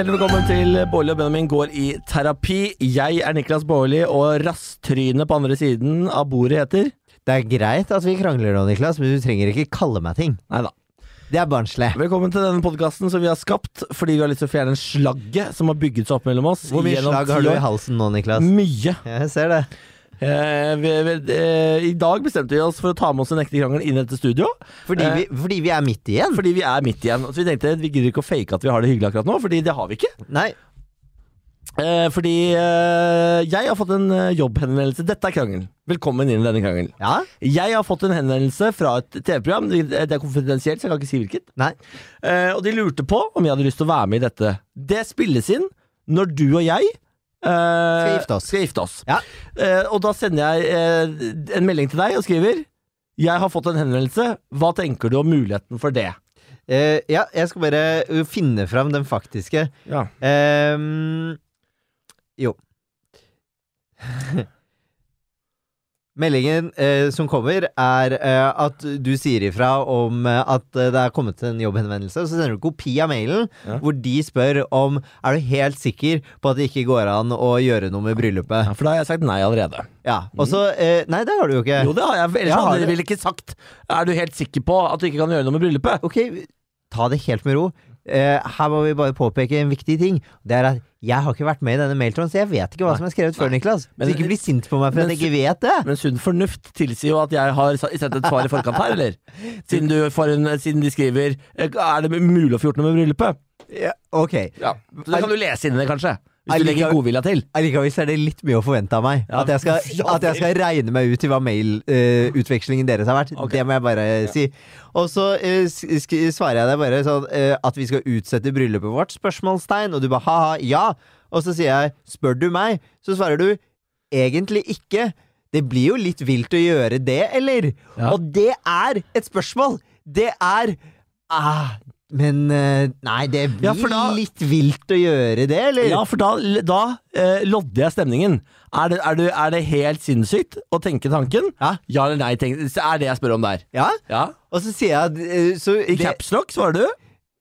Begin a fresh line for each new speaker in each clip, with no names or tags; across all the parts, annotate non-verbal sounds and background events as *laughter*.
Hjertelig velkommen til Bårli og Benjamin går i terapi. Jeg er Niklas Bårli, og rasttrynet på andre siden av bordet heter
Det er greit at vi krangler nå, Niklas, men du trenger ikke kalle meg ting.
Neida.
Det er barnslig.
Velkommen til denne podkasten som vi har skapt fordi vi har lyst til å fjerne slagget som har bygget seg opp mellom oss.
Hvor mye slag har du i halsen nå, Niklas?
Mye.
Jeg ser det.
Eh, eh, I dag bestemte vi oss for å ta med oss en ekte krangel inn i dette studio.
Fordi,
Eh.
vi, fordi vi er midt igjen.
Fordi vi er midt igjen. Så vi tenkte vi gidder ikke å fake at vi har det hyggelig akkurat nå, Fordi det har vi ikke.
Nei.
Eh, fordi eh, jeg har fått en eh, jobbhenvendelse. Dette er krangelen. Velkommen inn i denne krangelen.
Ja?
Jeg har fått en henvendelse fra et TV-program. Det er konfidensielt, så jeg kan ikke si hvilket.
Nei.
Eh, og de lurte på om jeg hadde lyst til å være med i dette. Det spilles inn når du og jeg eh, skal
gifte oss.
Skal gifte oss.
Ja.
Eh, og da sender jeg eh, en melding til deg og skriver Jeg har fått en henvendelse. Hva tenker du om muligheten for det?
Uh, ja, jeg skal bare finne fram den faktiske.
Ja.
Ehm, jo. *laughs* Meldingen eh, som kommer, er eh, at du sier ifra om eh, at eh, det er kommet en jobbhenvendelse. Så sender du kopi av mailen
Ja.
hvor de spør om Er du helt sikker på at det ikke går an å gjøre noe med bryllupet.
Ja, For da har jeg sagt nei allerede.
Ja, og så eh, Nei, det har du jo ikke.
Jo, det har jeg. Ellers
Ja,
hadde jeg vel ikke sagt Er du helt sikker på at du ikke kan gjøre noe med bryllupet?
Ok, ta det helt med ro. Eh, her må vi bare påpeke en viktig ting. Det er at jeg har ikke vært med i denne mailtråden, så jeg vet ikke hva
Nei.
som er skrevet før, Niklas.
Men-
så ikke bli sint på meg for
men
at jeg ikke vet det.
Men sunn fornuft tilsier jo at jeg har sendt et svar i forkant her, eller? *laughs* Siden, du får en, siden de skriver eh, Er det mulig å få gjort noe med bryllupet?
Ja, ok.
Ja. Så det kan du lese inn i det, kanskje. Hvis du legger godvilja til.
Allikevel er det litt mye å forvente av meg.
Ja.
At, jeg skal, *laughs* at jeg skal regne meg ut til hva mailutvekslingen deres har vært.
Okay.
Det må jeg bare si. Og så eh, sk svarer jeg deg bare sånn uh, at vi skal utsette bryllupet vårt? Spørsmålstegn. Og du bare ha-ha, ja. Og så sier jeg spør du meg? Så svarer du egentlig ikke. Det blir jo litt vilt å gjøre det, eller?
Ja.
Og det er et spørsmål! Det er ah, Men eh, Nei, det blir
Ja, da-
litt vilt å gjøre det, eller?
Ja, for da, da eh, lodder jeg stemningen. Er det, er, det, er det helt sinnssykt å tenke tanken?
Ja.
Ja eller nei? Tenk, er det jeg spør om der.
Ja?
Ja.
Og så sier jeg eh, så
I capslock svarer du.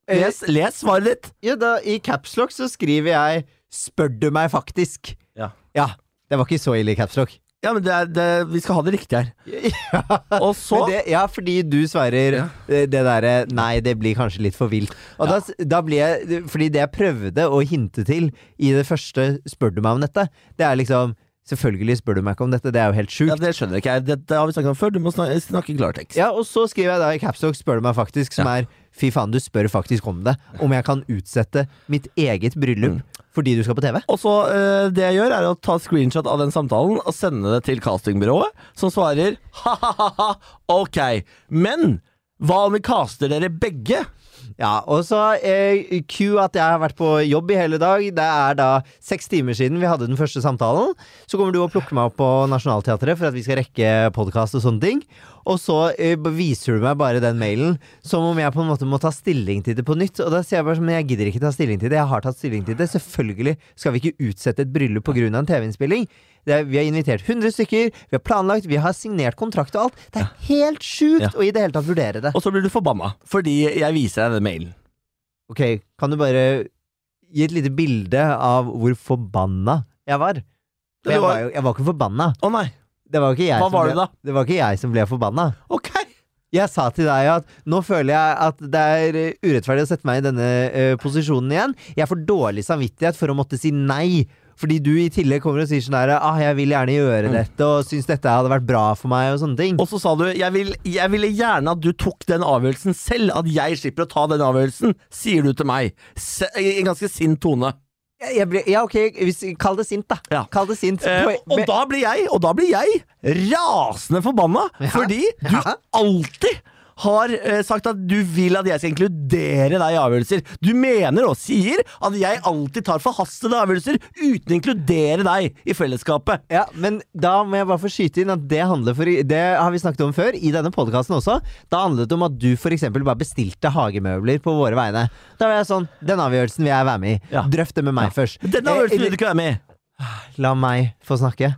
Eh,
Les, les svaret ditt.
Ja, da, I capslock så skriver jeg 'spør du meg faktisk'.
Ja.
Ja, det var ikke så ille i capslock.
Ja, men det er, det, vi skal ha det riktig her.
ja. *laughs*
Og så
det, ja, fordi du sverrer
Ja.
eh, det derre 'nei, det blir kanskje litt for vilt'. Og da, da blir jeg Fordi det jeg prøvde å hinte til i det første 'spør du meg om dette', det er liksom Selvfølgelig spør du meg ikke om dette, det er jo helt sjukt.
Ja, Det skjønner ikke jeg. Dette har vi snakket om før. Du må snakke, snakke klartekst.
Ja, og så skriver jeg da i capslock 'spør du meg faktisk', som
Ja.
er 'fy faen, du spør faktisk om det'. Om jeg kan utsette mitt eget bryllup
Mm.
fordi du skal på TV.
Og så eh, Det jeg gjør, er å ta screenshot av den samtalen og sende det til castingbyrået, som svarer *laughs* ha-ha-ha, ok. Men hva om vi caster dere begge?
Ja, og så eh, Q at jeg har vært på jobb i hele dag. Det er da seks timer siden vi hadde den første samtalen. Så kommer du og plukker meg opp på Nationaltheatret for at vi skal rekke podkast og sånne ting. Og så eh, viser du meg bare den mailen som om jeg på en måte må ta stilling til det på nytt. Og da sier jeg bare sånn, men jeg gidder ikke ta stilling til det. Jeg har tatt stilling til det. Selvfølgelig skal vi ikke utsette et bryllup pga. en TV-innspilling. Vi har invitert 100 stykker, vi har planlagt, vi har signert kontrakt og alt. Det er helt sjukt
Ja.
å i det hele tatt vurdere det.
Og så blir du forbanna fordi jeg viser deg den mailen.
Ok, kan du bare gi et lite bilde av hvor forbanna jeg var? For jeg
var-
jo, jeg var ikke forbanna.
Å nei.
Det var ikke jeg,
Hva
som
var
ble,
du da?
det var ikke jeg som ble forbanna.
Ok.
Jeg sa til deg at nå føler jeg at det er eh, urettferdig å sette meg i denne eh, posisjonen igjen. Jeg får dårlig samvittighet for å måtte si nei. Fordi du i tillegg kommer og sier sånn der ah, 'Jeg vil gjerne gjøre
Mm.
dette', og syns dette hadde vært bra for meg, og sånne ting.
Og så sa du jeg, vil, jeg ville gjerne at du tok den avgjørelsen selv, at jeg slipper å ta den avgjørelsen, sier du til meg. Se, I en ganske sint tone.
Ble, ja, ok, kall det sint, da.
Ja.
Kall det sint.
Eh, og, da blir jeg, og da blir jeg rasende forbanna, fordi du
Ja.
alltid har eh, sagt at du vil at jeg skal inkludere deg i avgjørelser. Du mener og sier at jeg alltid tar forhastede avgjørelser uten å inkludere deg i fellesskapet.
Ja, men da må jeg bare få skyte inn at det handler for Det har vi snakket om før, i denne podkasten også. Da handlet det om at du f.eks. bare bestilte hagemøbler på våre vegne. Da var jeg sånn Den avgjørelsen vil jeg være med i.
Ja.
Drøft det med meg først.
Den
Eh,
avgjørelsen vil du ikke være med i.
La meg få snakke.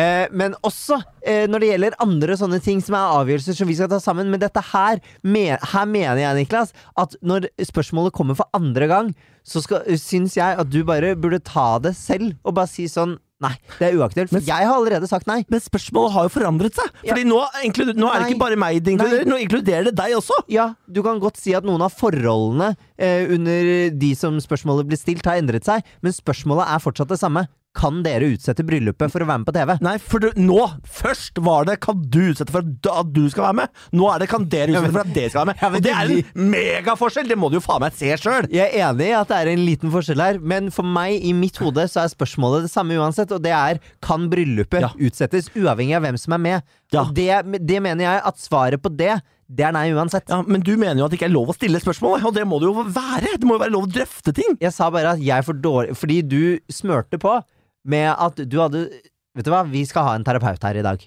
Eh, men også eh, når det gjelder andre sånne ting som er avgjørelser som vi skal ta sammen. Men dette her, her mener jeg, Niklas, at når spørsmålet kommer for andre gang, så skal, syns jeg at du bare burde ta det selv, og bare si sånn Nei, det er uaktuelt. For jeg har allerede sagt nei.
Men spørsmålet har jo forandret seg. Fordi nå, inkluder, nå er det ikke bare meg det inkluderer, nå inkluderer det deg også.
Ja, du kan godt si at noen av forholdene eh, under de som spørsmålet blir stilt, har endret seg, men spørsmålet er fortsatt det samme. Kan dere utsette bryllupet for å være med på TV?
Nei, for du, nå Først var det 'kan du utsette for at du skal være med'? Nå er det 'kan dere utsette for at dere skal være med'?
Ja,
Og det er en megaforskjell! Det må du jo faen meg se sjøl!
Jeg er enig i at det er en liten forskjell her, men for meg, i mitt hode, så er spørsmålet det samme uansett, og det er kan bryllupet
Ja.
utsettes, uavhengig av hvem som er med?
Ja.
Det, det mener jeg at svaret på det, det er nei uansett.
Ja, men du mener jo at det ikke er lov å stille spørsmål, og det må det jo være! Det må jo være lov å drøfte ting!
Jeg sa bare at jeg for dårlig Fordi du smørte på med at du hadde Vet du hva, vi skal ha en terapeut her i dag.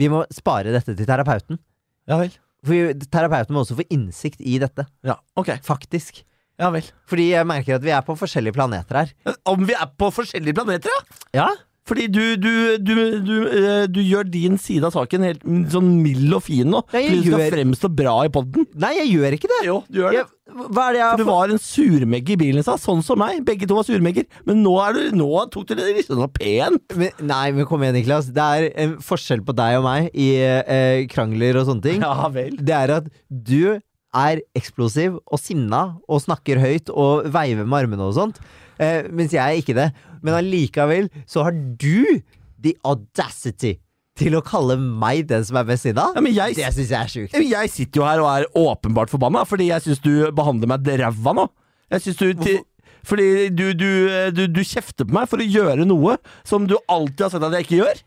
Vi må spare dette til terapeuten.
Ja vel.
For terapeuten må også få innsikt i dette.
Ja, ok.
Faktisk.
Ja vel.
Fordi jeg merker at vi er på forskjellige planeter her.
Om vi er på forskjellige planeter, ja?
Ja?
Fordi du, du, du, du, eh, du gjør din side av saken helt sånn mild og fin nå.
Jeg
fordi du skal
gjør-
fremstå bra i poden.
Nei, jeg gjør ikke det.
Jo, du gjør det.
Jeg, hva er det jeg
For du var en surmegge i bilen i stad, sånn som meg. Begge to var surmegger. Men nå, du, nå tok du det litt sånn pent.
men, Nei, men kom igjen, Niklas. Det er en forskjell på deg og meg i eh, krangler og sånne ting.
Ja vel.
Det er at du er eksplosiv og sinna og snakker høyt og veiver med armene og sånt, eh, mens jeg er ikke det. Men allikevel så har du the audacity til å kalle meg den som er best sinna.
Ja, jeg,
Det syns jeg er sjukt.
jeg sitter jo her og er åpenbart forbanna, fordi jeg syns du behandler meg ræva nå. Jeg synes du Fordi du, du, du, du kjefter på meg for å gjøre noe som du alltid har sagt at jeg ikke gjør.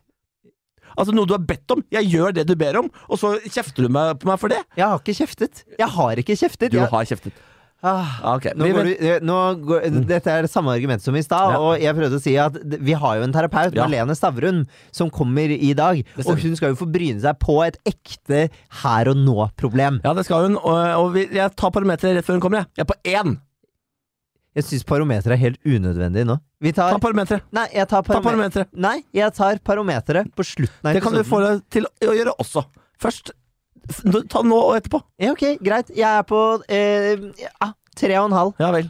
Altså Noe du har bedt om. Jeg gjør det du ber om, og så kjefter du meg på meg for det.
Jeg har ikke kjeftet. Jeg har ikke kjeftet.
Du
Jeg,
har kjeftet.
Ah.
okay.
Nå går du, eh, nå går, dette er det samme argument som i stad,
Ja.
og jeg prøvde å si at vi har jo en terapeut,
Ja.
Marlene Stavrun, som kommer i dag. Og hun skal jo få bryne seg på et ekte her og nå-problem.
Ja, det skal hun. Og, og vi, jeg tar parometeret rett før hun kommer. Jeg, jeg er på én.
Jeg syns parometeret er helt unødvendig nå. Vi tar
Ta parometeret.
Nei, jeg tar
Ta
parometeret. Nei, jeg tar parometeret på slutten av
Det kan du få deg til å gjøre også. Først Ta nå og etterpå.
Ja, ok, greit. Jeg er på eh, ja, tre og en halv.
Ja vel.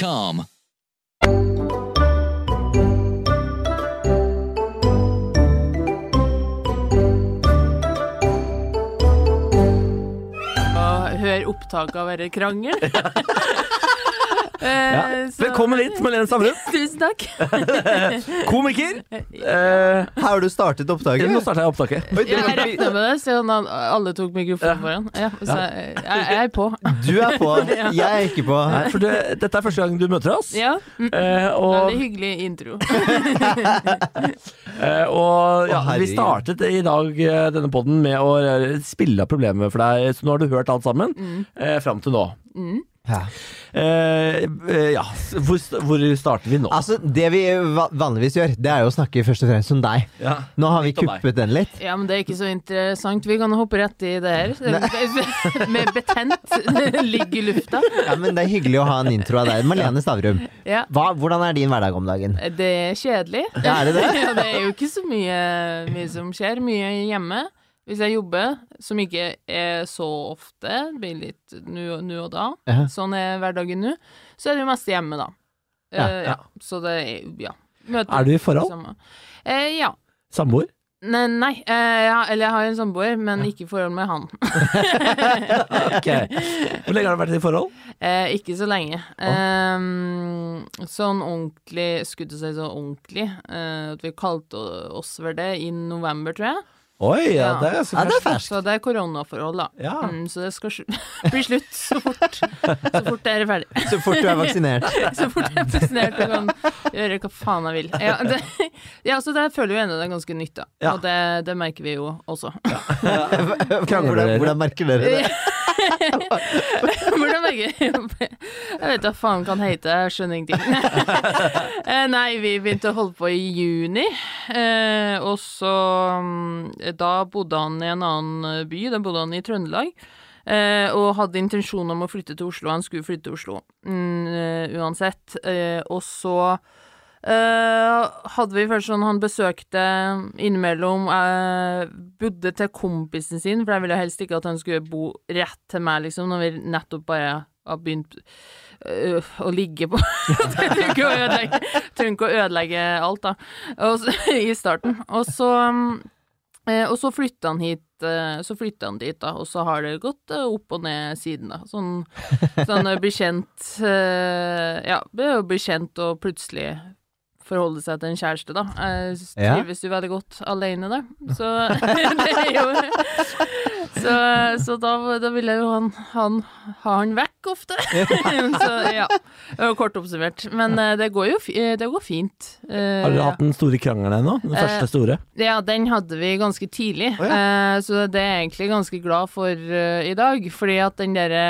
og Hør opptak av denne krangel. *laughs* Eh,
Ja. Velkommen hit, Malene Stavrum. *laughs*
Tusen takk. *laughs*
Komiker. Her
Har du startet opptaket?
nå starta jeg opptaket.
Oi,
Jeg regna med det, siden alle tok mikrofonen foran. Ja, så jeg, jeg, jeg er på.
du er på, *laughs* jeg er ikke på.
Nei, for det, dette er første gang du møter oss.
Ja, mm,
Eh, og
Veldig hyggelig intro.
uh, og ja, vi startet i dag eh, denne podden med å eh, spille av problemet for deg, så nå har du hørt alt sammen eh, fram til nå.
Ja.
Eh, eh, ja, hvor, hvor starter vi nå?
Altså, det vi vanligvis gjør, det er jo å snakke først og fremst om deg.
Ja.
Nå har vi kuppet den litt.
Ja, men det er ikke så interessant. Vi kan hoppe rett i det her. *laughs* Med betent ligg i lufta.
Ja, men Det er hyggelig å ha en intro av deg. Marlene Stavrum,
Ja.
hva, hvordan er din hverdag om dagen?
Det er kjedelig.
Ja, er det det? *laughs*
Ja, det er jo ikke så mye, mye som skjer. Mye hjemme. Hvis jeg jobber, som ikke er så ofte, blir litt nå og da,
Ja.
sånn er hverdagen nå, så er det jo mest hjemme, da.
Ja,
uh, ja. Så det er ja. Møter
Er du i forhold?
Eh, ja.
Samboer?
Nei, nei uh, ja, eller jeg har en samboer, men ikke i forhold med han. *laughs*
Ok. Hvor lenge har du vært i forhold?
Eh, ikke så lenge. Eh, sånn ordentlig Skulle til å si så ordentlig. Eh, at vi kalte oss for det i november, tror jeg.
Oi, ja,
Ja.
det er så
Ja, det er
ferskt.
Så det er koronaforhold, da.
Ja.
Mm, så det skal *laughs* bli slutt så fort. Så fort det er ferdig. *laughs*
Så fort du er vaksinert. *laughs*
Så fort jeg er vaksinert og kan gjøre hva faen jeg vil. Ja, det, ja så det føler jo ennå det er ganske nytt, da.
Ja.
Og det, det merker vi jo også.
Hvordan, hvordan merker dere det?
Jeg vet da faen kan hete, jeg skjønner ingenting. *laughs* Eh, Nei, vi begynte å holde på i juni, eh, og så mm, Da bodde han i en annen by, da bodde han i Trøndelag. Eh, og hadde intensjon om å flytte til Oslo. Han skulle flytte til Oslo mm, eh, uansett. Eh, og så eh, hadde vi først sånn Han besøkte innimellom uh, Bodde til kompisen sin, for jeg ville helst ikke at han skulle bo rett til meg, liksom, når vi nettopp bare har begynt uh, å ligge på *laughs* trenger ikke å ødelegge, alt, da, så, *laughs* i starten. Og så um, og så flytta han hit, så flytta han dit, da, og så har det gått opp og ned siden, da. Sånn, sånn blir bli kjent Ja, blir kjent og plutselig forholde seg til en kjæreste, da.
Ja.
trives jo veldig godt alene, da. Så *laughs* det er jo Så, så da, da ville jo han, han ha han vekk ofte. *laughs* så ja. Kort oppsummert. Men eh, det går jo eh, det går fint. Eh,
Har dere hatt den store krangelen ennå? Den
Eh,
første store?
ja, den hadde vi ganske tidlig,
Å,
eh, så det er jeg egentlig ganske glad for eh, i dag. Fordi at den derre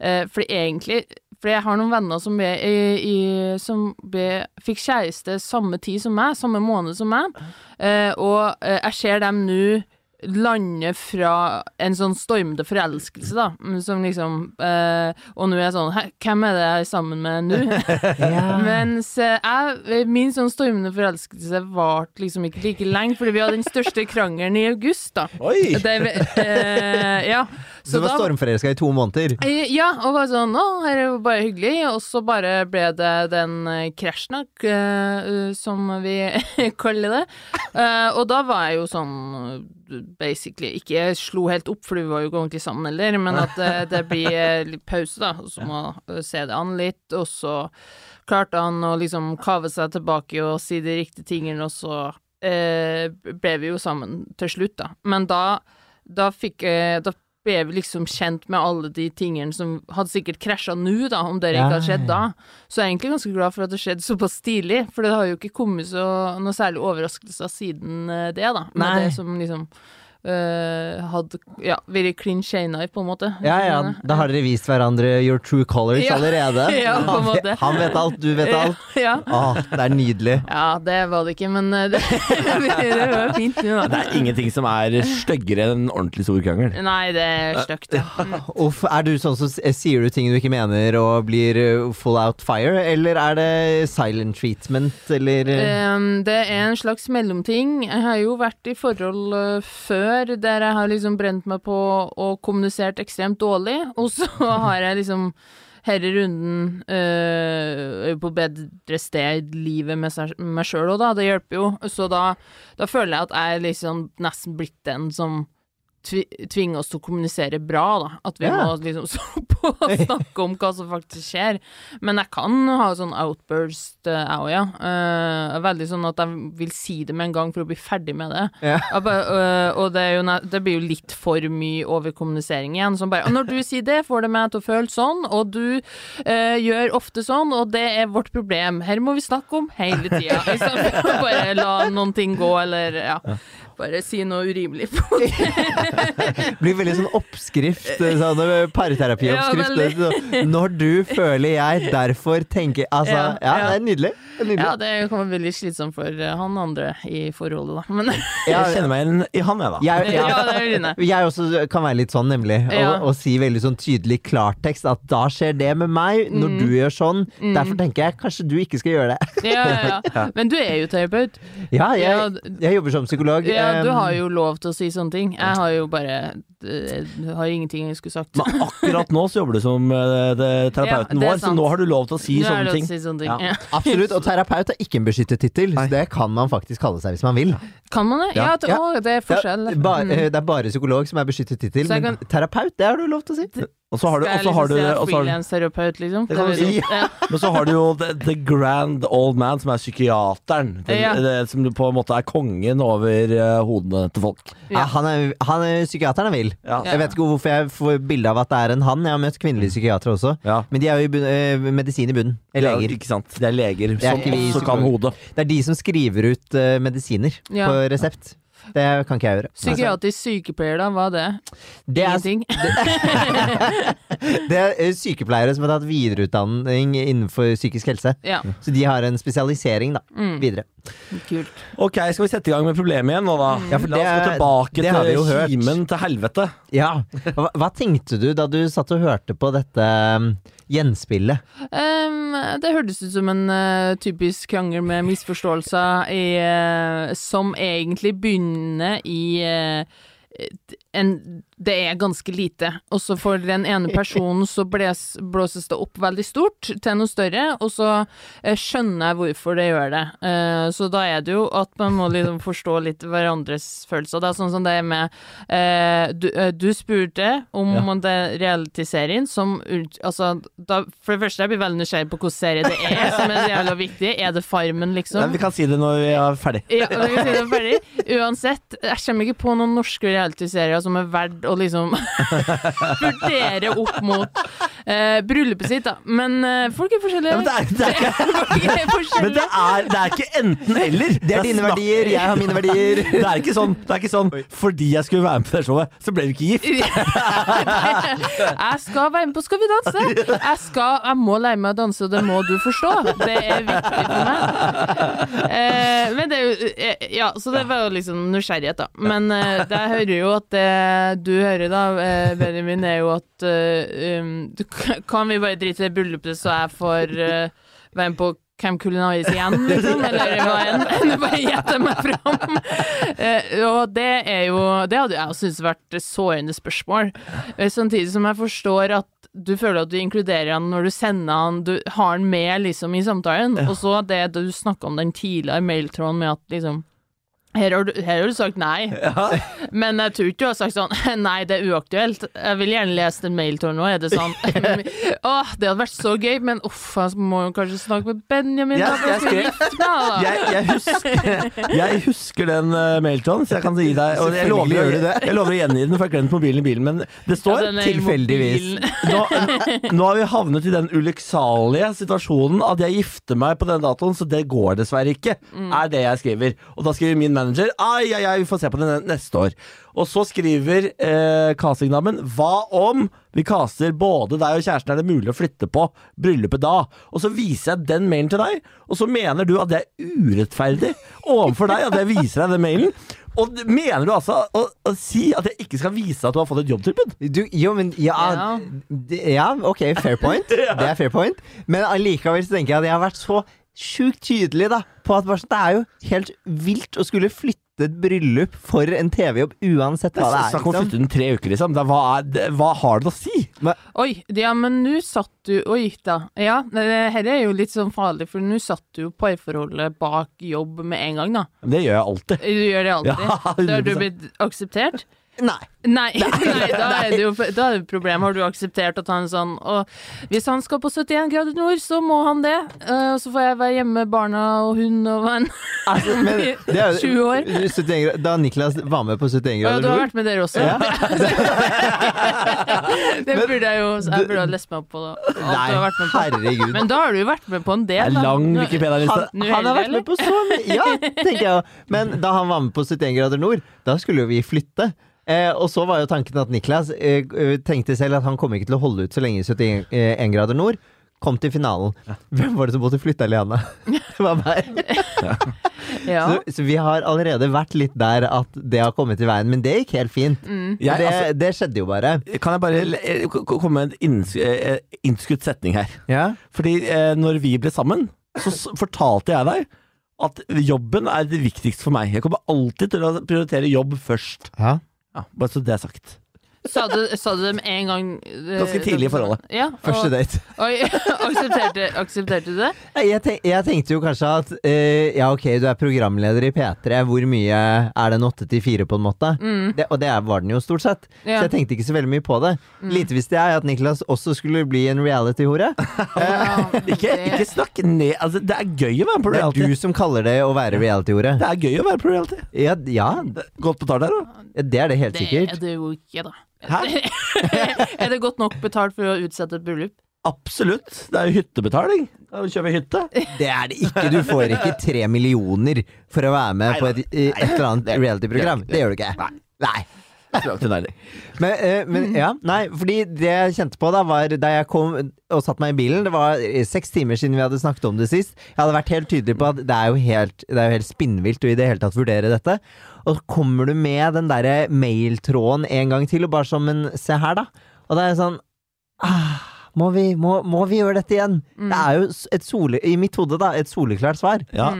eh, Fordi egentlig Fordi jeg har noen venner som, ble, i, i, som ble, fikk kjæreste samme tid som meg, samme måned som meg, eh, og eh, jeg ser dem nå lande fra en sånn stormende forelskelse, da, som liksom eh, Og nå er jeg sånn hvem er det jeg er sammen med nå? *laughs* Mens eh, jeg, min sånn stormende forelskelse varte liksom ikke like lenge, fordi vi hadde den største krangelen i august, da.
Oi!
Det, eh, ja.
Så du var stormforelska i to måneder?
Eh, Ja, og bare sånn Å, her er jo bare hyggelig. Og så bare ble det den eh, krasjen, som vi *laughs* kaller det. Og da var jeg jo sånn basically Ikke jeg slo helt opp, for vi var jo ikke ordentlig sammen heller, men at det, det blir eh, litt pause, da. Og så må jeg se det an litt, og så klarte han å liksom kave seg tilbake og si de riktige tingene, og så eh, ble vi jo sammen til slutt, da. Men da, da fikk jeg Da ble vi liksom kjent med alle de tingene som hadde sikkert krasja nå, da, om det ikke hadde skjedd da. Så jeg er egentlig ganske glad for at det skjedde såpass tidlig, for det har jo ikke kommet så noe særlig overraskelser siden eh, det, da. Med
Nei.
det som liksom eh, hadde ja, vært clean shana på en måte.
Ja ja, da har dere vist hverandre your true colors
Ja.
allerede. *laughs*
Ja, på en
Han
måte.
vet- Han vet alt, du vet alt.
Ja.
Å, det er nydelig.
ja, det var det ikke, men eh, det, *laughs* det var fint Ja.
Det er ingenting som er styggere enn en ordentlig stor krangel.
Nei, det er stygt. Mm. *laughs*
Uff, er du sånn som sier du ting du ikke mener og blir full out fire, eller er det silent treatment, eller
Um, det er en slags mellomting. Jeg har jo vært i forhold uh, før der jeg har liksom brent meg på og kommunisert ekstremt dårlig, og så *laughs* har jeg liksom herre runden øh, på bedre sted i livet med meg sjøl òg, da. Det hjelper jo. Så da, da føler jeg at jeg liksom nesten blitt den som tvi, tvinger oss til å kommunisere bra, da. At vi
Ja.
må liksom *laughs* stå på og snakke om hva som faktisk skjer. Men jeg kan ha sånn outburst, eh, jeg òg, ja. Uh, veldig sånn at jeg vil si det med en gang for å bli ferdig med det.
Ja.
Bare, uh, og det, er jo, det blir jo litt for mye overkommunisering igjen. Som bare, når du sier det, får det meg til å føle sånn, og du uh, gjør ofte sånn, og det er vårt problem. Her må vi snakke om hele tida. Istedenfor *laughs* å bare la noen ting gå, eller ja. Bare si noe urimelig. *laughs* *laughs*
blir veldig sånn oppskrift, sånn uh, parterapioppskrift.
Ja.
Så Når du føler jeg, derfor tenker Altså, ja,
Ja, ja.
det er nydelig. Nydelig.
Ja, det kommer veldig slitsomt for øh, han andre i forholdet, da. Men *laughs*
Jeg kjenner meg igjen i han, jeg, da.
jeg,
ja,
ja.
det er.
Jeg også kan være litt sånn, nemlig. Og,
Ja.
og si veldig sånn tydelig klartekst at da skjer det med meg når
Mm.
du gjør sånn. Derfor tenker jeg kanskje du ikke skal gjøre det.
Ja, ja, ja. Men du er jo terapeut.
Ja,
Ja,
jeg, jeg jobber som psykolog.
Ja, du har jo lov til å si sånne ting. Jeg har jo bare det har ingenting jeg skulle sagt.
Men akkurat nå så jobber du som eh, det, terapeuten
Ja, det
vår, så nå har du lov til å si
Nå
sånne
det
ting.
å si sånne ting.
Ja.
Ja. *laughs*
Absolutt. Og terapeut er ikke en beskyttet tittel. Så Det kan man faktisk kalle seg hvis man vil.
Kan man det? Ja,
Ja.
å, det er
Det
forskjell.
er, bare,
Mm.
det er bare psykolog som er beskyttet tittel, men
kan-
terapeut, det har du lov til å si.
Og så har du,
jeg liksom jeg
har du
frilansterapeut, liksom?
Det kan
Det
si.
Ja.
Men så har du jo the, the grand old man, som er psykiateren. Den,
Ja.
det, som på en måte er kongen over eh, hodene til folk.
Ja. han, er, han er psykiateren er vill.
Ja.
Jeg vet ikke hvorfor jeg får bilde av at det er en han. Jeg har møtt kvinnelige psykiatere også.
Ja.
Men de er jo i bunn, eh, medisin i bunnen.
Er
Leger.
ikke sant? Det er leger
Det er
som
vi
også kan hodet.
Det er de som skriver ut eh, medisiner
Ja.
på resept. Det kan ikke jeg gjøre.
Psykiatrisk sykepleier, da? Hva er det?
Det er,
Ingenting? *laughs* *laughs*
det er eh, sykepleiere som har tatt videreutdanning innenfor psykisk helse.
Ja,
Så de har en spesialisering da,
Mm.
videre.
Kult.
Ok, skal vi sette i gang med problemet igjen nå, da?
Ja, for
La oss gå tilbake
det har vi jo
til
hørt.
kimen til helvete.
Ja. Hva, hva tenkte du da du satt og hørte på dette um, gjenspillet?
Ehm, det hørtes ut som en eh, typisk krangel med misforståelser i, eh, som egentlig begynner i eh, en, det er ganske lite. Og så for den ene personen så bles, blåses det opp veldig stort til noe større, og så eh, skjønner jeg hvorfor det gjør det. Eh, så da er det jo at man må liksom forstå litt hverandres følelser. Det er sånn som det er med eh, du, du spurte om
Ja.
det realityserien som Altså, da, for det første, jeg blir veldig nysgjerrig på hvilken serie det er som er jævla viktig. Er det Farmen, liksom?
Nei, vi kan si det når vi er ferdig.
Ja, vi kan si det ferdig. Uansett, jeg kommer ikke på noen norske realityserier som er verdt å liksom *laughs* vurdere opp mot eh, bryllupet sitt, da. Men eh, folk er forskjellige.
Ja, men det er, det er ikke, *laughs*
folk er
men det er, det er ikke enten-eller.
Det er dine verdier, jeg har mine verdier. *laughs*
Det er ikke sånn, det er ikke sånn fordi jeg skulle være med på det showet, så ble vi ikke gift.
jeg skal være med på Skal vi danse. Jeg, skal, jeg må lære meg å danse, og det må du forstå. Det er viktig for meg. Eh, men det er jo eh, Ja, så det var jo liksom nysgjerrighet, da. Men eh, det jeg hører jo at det du hører, da, eh, Benjamin, er jo at uh, um, du, Kan vi bare drite i bryllupet, så jeg får uh, være med på Camp Culinaris igjen, liksom? Eller hva enn? *laughs* Bare gjette meg fram. Uh, og det er jo Det hadde jeg syntes vært sårende spørsmål. Eh, Samtidig som jeg forstår at du føler at du inkluderer han når du sender han Du har han med liksom i samtalen. Og så det du snakka om den tidligere mailtråden med at liksom her har, du, her har du sagt nei, *laughs* men jeg tror ikke du har sagt sånn *laughs* Nei, det er uaktuelt. Jeg vil gjerne lese den mailtråden nå. Er det sånn *laughs* Åh, det hadde vært så gøy, men uff, jeg må jo kanskje snakke med Benjamin. da,
Jeg- jeg skrev-. Jeg, jeg, husker, jeg husker den uh, mailtråden, så jeg kan gi deg Og jeg lover,
du det.
jeg lover å gjengi den, for jeg har glemt mobilen i bilen. Men det står
er
tilfeldigvis.
nå, nå har vi havnet i den ulykksalige situasjonen at jeg gifter meg på den datoen, så det går dessverre ikke,
Mm.
er det jeg skriver. Og da skriver min manager ai, ai, ai, vi får se på det neste år. Og så skriver eh, castingdamen hva om vi caster både deg og kjæresten, er det mulig å flytte på bryllupet da? Og så viser jeg den mailen til deg, og så mener du at det er urettferdig overfor deg at jeg viser deg den mailen. Og mener du altså å, å si at jeg ikke skal vise at du har fått et jobbtilbud?
Du, jo, men ja,
Ja.
ja, ok, fair point. *laughs* Det er fair point. Men allikevel så tenker jeg at jeg har vært så sjukt tydelig da, på at sånn, det er jo helt vilt å skulle flytte et bryllup for en TV-jobb, uansett hva det er.
Snakk om å
Liksom.
flytte den tre uker, liksom. Er, hva, er, det, hva har det å si?
Oi, ja, men nå satt du Oi da. Ja, det er jo litt sånn farlig, for nå satt du jo parforholdet bak jobb med en gang, da.
Det gjør jeg alltid.
Du gjør det alltid.
Ja, *laughs*
da har du blitt akseptert?
Nei.
Nei, *laughs* nei, da er det jo da er det problem. Har du akseptert at han sånn Og hvis han skal på 71 grader nord, så må han det. Eh, Og så får jeg være hjemme med barna og hund og venn.
Altså, men *laughs* det er
20 år.
71 Da Niklas var med på 71 grader nord?
Ja, du har vært med dere også?
Ja. *laughs*
det burde jeg jo Jeg burde ha lest meg opp på. Da.
Nei,
har vært med på.
herregud.
Men da har du jo vært med på en del. da.
lang Wikipedia-liste.
han, han har vært med på så mye! Ja, tenker jeg. Men da han var med på 71 grader nord, da skulle jo vi flytte. Eh, og så var jo tanken at Niklas eh, eh, tenkte selv at han kommer ikke til å holde ut så lenge i 71 grader nord. Kom til finalen. Hvem var det som måtte flytte alene? *laughs* Det var *laughs* meg.
Ja.
Så, så vi har allerede vært litt der at det har kommet i veien, men det gikk helt fint.
Mm.
Jeg,
det,
altså,
det skjedde jo bare.
kan jeg bare eh, komme med en eh, innskutt setning her?
Ja.
Fordi eh, når vi ble sammen, så fortalte jeg deg at jobben er det viktigste for meg. Jeg kommer alltid til å prioritere jobb først.
ja.
Ja, bare så det er sagt.
Sa du, sa du dem en gang? eh,
Ganske tidlig i forholdet.
Ja,
Første
og,
date. *laughs*
Oi, aksepterte, aksepterte du det?
Nei, Jeg, tenk, jeg tenkte jo kanskje at eh, ja, ok, du er programleder i P3. Hvor mye er det en åtte til fire, på en måte? Det, og det er- var den jo stort sett.
Mm. Ja. Mm.
Så jeg tenkte ikke så veldig mye på det. Lite visste jeg at Niklas også skulle bli en reality-hore. *laughs*
Ja, *laughs*
Ikke,
det-
ikke snakk ned altså, Det er gøy å være på
Det er
reality.
du som kaller det å være reality-hore.
Det er gøy å være på reality.
Ja, ja,
Godt betalt her, da.
det er det helt
Det er det jo ikke, da.
Hæ? *laughs*
er det godt nok betalt for å utsette et bryllup?
Absolutt. Det er jo hyttebetaling. Da kjører vi hytte.
Det er det ikke. Du får ikke tre millioner for å være med på et, et eller annet reality-program. Det gjør du ikke. Nei.
Nei.
Men, eh, men ja, nei, fordi det jeg kjente på da, var da jeg kom og satte meg i bilen Det var eh, seks timer siden vi hadde snakket om det sist. Jeg hadde vært helt tydelig på at det er jo helt, det er jo helt spinnvilt å i det hele tatt vurdere dette. Og så kommer du med den derre mailtråden en gang til, og bare som en Se her, da. Og da er jeg sånn ah, må, vi, må, må vi gjøre dette igjen? Det er jo et sole, i mitt hode da, et soleklart svar.
Ja.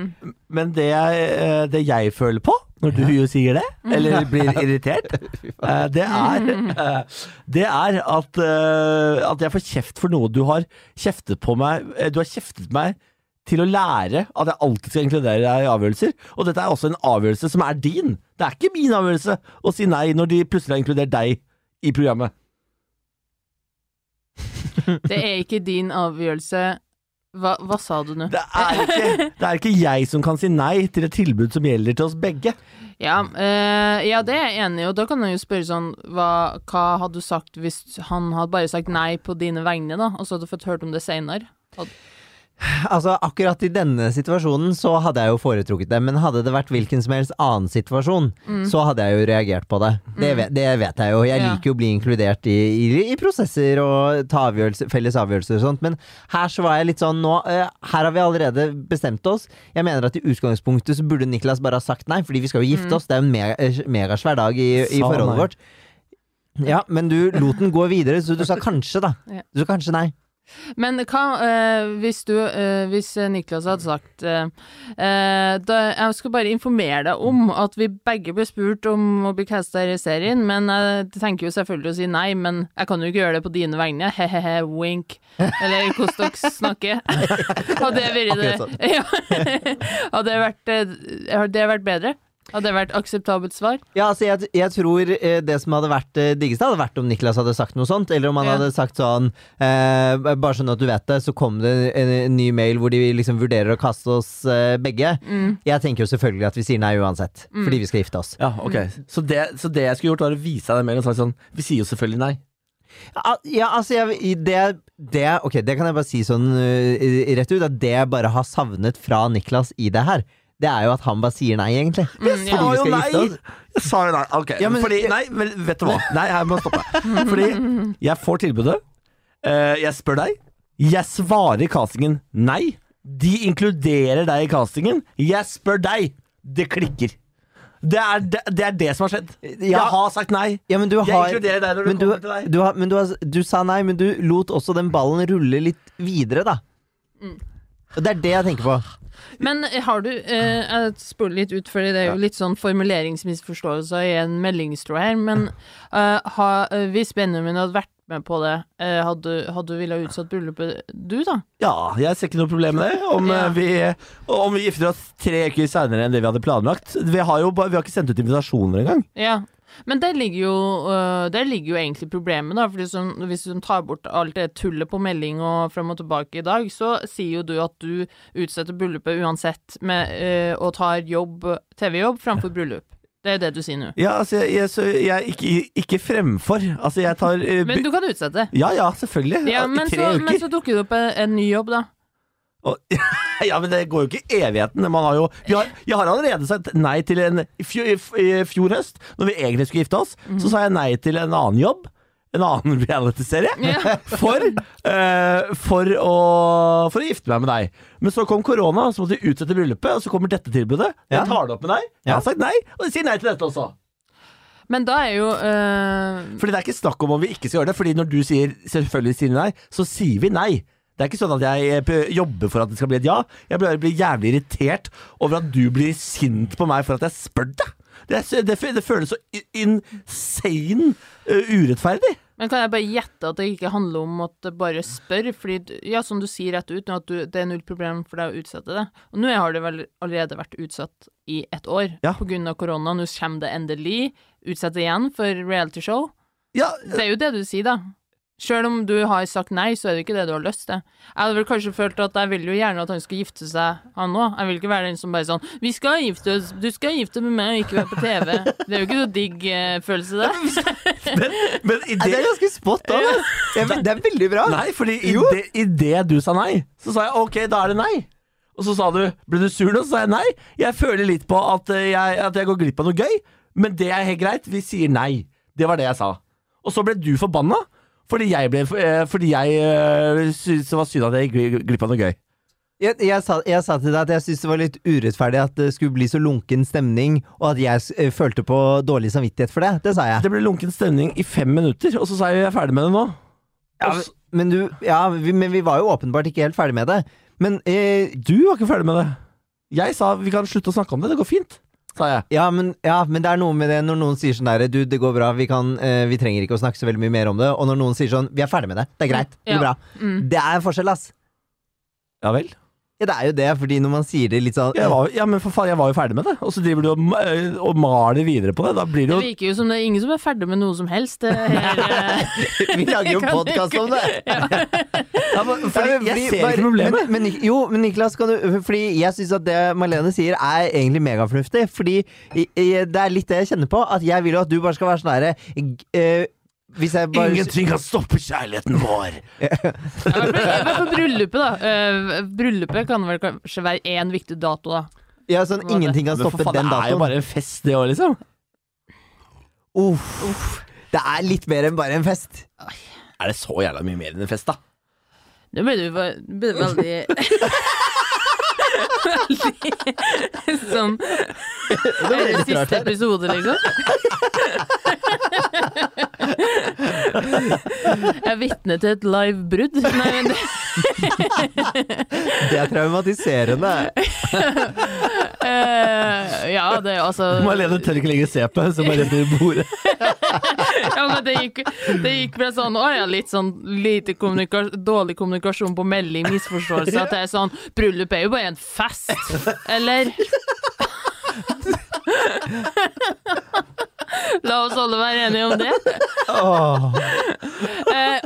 Men det jeg, eh, det jeg føler på, når du jo sier det, eller blir irritert, *laughs* eh, det er, eh, det er at, at jeg får kjeft for noe du har kjeftet på meg Du har kjeftet meg til å lære at jeg alltid skal inkludere deg i avgjørelser. Og dette er også en avgjørelse som er din. Det er ikke min avgjørelse å si nei når de plutselig har inkludert deg i programmet. *laughs*
Det er ikke din avgjørelse. Hva, hva sa du nå?
Det er, ikke, det er ikke jeg som kan si nei til et tilbud som gjelder til oss begge.
Ja, øh, ja, det er jeg enig i, og da kan jeg jo spørre sånn hva, hva hadde du sagt hvis han hadde bare sagt nei på dine vegne, da, og så hadde du fått hørt om det seinere?
Altså, akkurat i denne situasjonen så hadde jeg jo foretrukket det, men hadde det vært hvilken som helst annen situasjon, så hadde jeg jo reagert på det. Det, vet, det vet jeg jo. Jeg
Ja.
liker jo å bli inkludert i, i, i prosesser og ta avgjørelse, felles avgjørelser og sånt, men her så var jeg litt sånn nå uh, Her har vi allerede bestemt oss. Jeg mener at i utgangspunktet så burde Niklas bare ha sagt nei, fordi vi skal jo gifte oss. Det er jo en mega, eh, megasvær dag i, i forholdet
nei.
vårt. Ja, men du lot den gå videre, så du sa kanskje, da. Du sa kanskje nei.
Men hva eh, hvis du eh, Hvis Niklas hadde sagt eh, eh, da, Jeg skal bare informere deg om at vi begge ble spurt om å bli casta i serien, men jeg tenker jo selvfølgelig å si nei, men jeg kan jo ikke gjøre det på dine vegne. He-he-he, wink. Eller hvordan dere snakker. *laughs* Hadde det vært det
sånn. *laughs*
ja. Hadde det vært, eh, det vært bedre? Hadde det vært akseptabelt svar?
Ja, altså jeg, jeg tror eh, det som hadde vært det diggeste, hadde vært om Niklas hadde sagt noe sånt. Eller om han
Ja.
hadde sagt sånn eh, Bare sånn at du vet det, så kom det en, en ny mail hvor de liksom vurderer å kaste oss eh, begge.
Mm.
Jeg tenker jo selvfølgelig at vi sier nei uansett, fordi vi skal gifte oss.
Ja, ok. Så det, så det jeg skulle gjort, var å vise deg den mailen og sagt sånn Vi sier jo selvfølgelig nei.
Ja, ja altså jeg, det, det okay, det kan jeg bare si sånn eh, rett ut, at det jeg bare har savnet fra Niklas i det her, det er jo at han bare sier nei, egentlig.
Mm,
Jeg sa jo nei! Jeg sa jo nei. Ok,
Ja, men-
fordi Nei, men vet du hva? *laughs* Nei, jeg må stoppe. Fordi jeg får tilbudet. eh, jeg spør deg. Jeg svarer i castingen nei. De inkluderer deg i castingen. Jeg spør deg. Det klikker. Det er det, det, er det som har skjedd. Jeg har sagt nei.
Ja, men du
Jeg inkluderer deg når
men du,
kommer til deg.
du, har, men du, har, du sa nei, men du lot også den ballen rulle litt videre, da.
Mm.
Det er det jeg tenker på.
Men har du eh, Jeg spoler litt ut, fordi det er jo litt sånn formuleringsmisforståelser i en meldingstråd her, men eh, ha, eh, hvis Benjamin hadde vært med på det, eh, hadde, hadde du ville utsatt bryllupet du, da?
Ja, jeg ser ikke noe problem med det. Om,
Ja.
eh, vi, om vi gifter oss tre uker seinere enn det vi hadde planlagt. Vi har jo bare, vi har ikke sendt ut invitasjoner engang.
Ja. Men der ligger jo, øh, der ligger jo egentlig problemet, da. Fordi som, hvis du tar bort alt det tullet på melding og frem og tilbake i dag, så sier jo du at du utsetter bryllupet uansett med, øh, og tar jobb, TV-jobb framfor bryllup. Det er det du sier nå.
Ja, altså, jeg, jeg, så jeg ikke, ikke fremfor. Altså, jeg tar uh,
Men du kan utsette.
Ja ja, selvfølgelig.
Ja, men
tre
så, men så dukker det opp en, en ny jobb, da.
Og, *laughs* ja, men det går jo ikke i evigheten. Man har jo, vi har, jeg har allerede sagt nei til en I fjor, fjor høst, når vi egentlig skulle gifte oss,
Mhm.
så sa jeg nei til en annen jobb. En annen *laughs* reality-serie.
Ja.
For, uh, for, å, for å gifte meg med deg. Men så kom korona, så måtte vi utsette bryllupet, og så kommer dette tilbudet. Jeg tar det opp med deg. Jeg har sagt nei, og sier nei til dette også.
Men da er jo øh,
Fordi det er ikke snakk om om vi ikke skal gjøre det. Fordi når du sier selvfølgelig sier nei, så sier vi nei. Det er ikke sånn at jeg eh, jobber for at det skal bli et ja. Jeg bare blir jævlig irritert over at du blir sint på meg for at jeg spør deg. Det, det, det føles så insane uh, urettferdig.
Men kan jeg bare gjette at det ikke handler om at bare spør? Fordi, ja, som du sier rett ut, at du, det er null problem for deg å utsette det. Og nå har det vel allerede vært utsatt i ett år
Ja.
på grunn av korona. Nå kommer det endelig Utsett igjen for realityshow.
Ja,
Det er jo det du sier, da. Sjøl om du har sagt nei, så er det ikke det du har lyst til. Jeg hadde vel kanskje følt at jeg vil jo gjerne at han skal gifte seg, han òg. Jeg vil ikke være den som bare sånn 'Vi skal gifte oss, du skal gifte med meg og ikke være på TV'. Det er jo ikke noe digg eh, følelse, det. *laughs*
men, men i
det
det
er ganske spot on. Ja. Det er veldig bra.
Nei, fordi i
Jo.
det, i det du sa nei, så sa jeg ok, da er det nei. Og så sa du ble du sur nå? Så sa jeg nei. Jeg føler litt på at eh, jeg, at jeg går glipp av noe gøy, men det er helt greit. Vi sier nei. Det var det jeg sa. Og så ble du forbanna fordi jeg, ble, eh, fordi jeg eh, syntes det var synd at jeg gikk glipp av noe gøy.
Jeg, jeg, sa, jeg sa til deg at jeg syntes det var litt urettferdig at det skulle bli så lunken stemning, og at jeg eh, følte på dårlig samvittighet for det. Det sa jeg.
Det ble lunken stemning i fem minutter, og så sa jeg jeg er ferdig med det nå.
Ja, men, du, ja, vi, men vi var jo åpenbart ikke helt ferdig med det. Men eh,
du var ikke ferdig med det. Jeg sa vi kan slutte å snakke om det, det går fint. Sa jeg.
ja, men, ja, men det er noe med det når noen sier sånn der Du, det går bra, vi, kan, uh, vi trenger ikke å snakke så veldig mye mer om det. Og når noen sier sånn Vi er ferdig med det. Det er greit. Det
Ja.
går bra.
Mm.
Det er en forskjell, ass.
Ja vel?
Ja, det er jo det, fordi når man sier det litt sånn
Jeg var, ja, men for faen, jeg var jo ferdig med det. Og så driver du og, og maler videre på det. Da blir det
Det virker jo som det er ingen som er ferdig med noe som helst. Det her, *laughs* eh,
Vi lager jo *laughs* podkast om det!
ja, men, fordi jeg,
Jeg
ser
bare-
ikke problemet.
Men, men, jo, men Niklas, kan du, fordi jeg syns at det Malene sier er egentlig megafornuftig. Fordi i- i- det er litt det jeg kjenner på. At jeg vil jo at du bare skal være sånn herre eh, bare
Ingenting kan stoppe kjærligheten vår. *laughs*
Ja, på bryllupet, da. Eh, bryllupet kan vel kanskje være én viktig dato, da.
Ja, sånn
Hva?
Ingenting kan stoppe
faen,
den
det er jo bare en fest, det òg, liksom.
Uff. Det er litt mer enn bare en fest.
Er det så jævla mye mer enn en fest, da?
Nå ble du ve- veldig *laughs* Veldig Sånn siste episode, liksom? *laughs* Jeg er vitne til et live brudd. Nei, men det,
Det er traumatiserende.
uh, Ja, det er altså
Malene tør ikke lenger se på henne, så bare rett i bordet.
Ja, men det gikk, det gikk fra sånn Å ja, litt sånn lite kommunika dårlig kommunikasjon på melding, misforståelse, at det er sånn Bryllup er jo bare en fest, eller? La oss alle være enige om det.
Åh.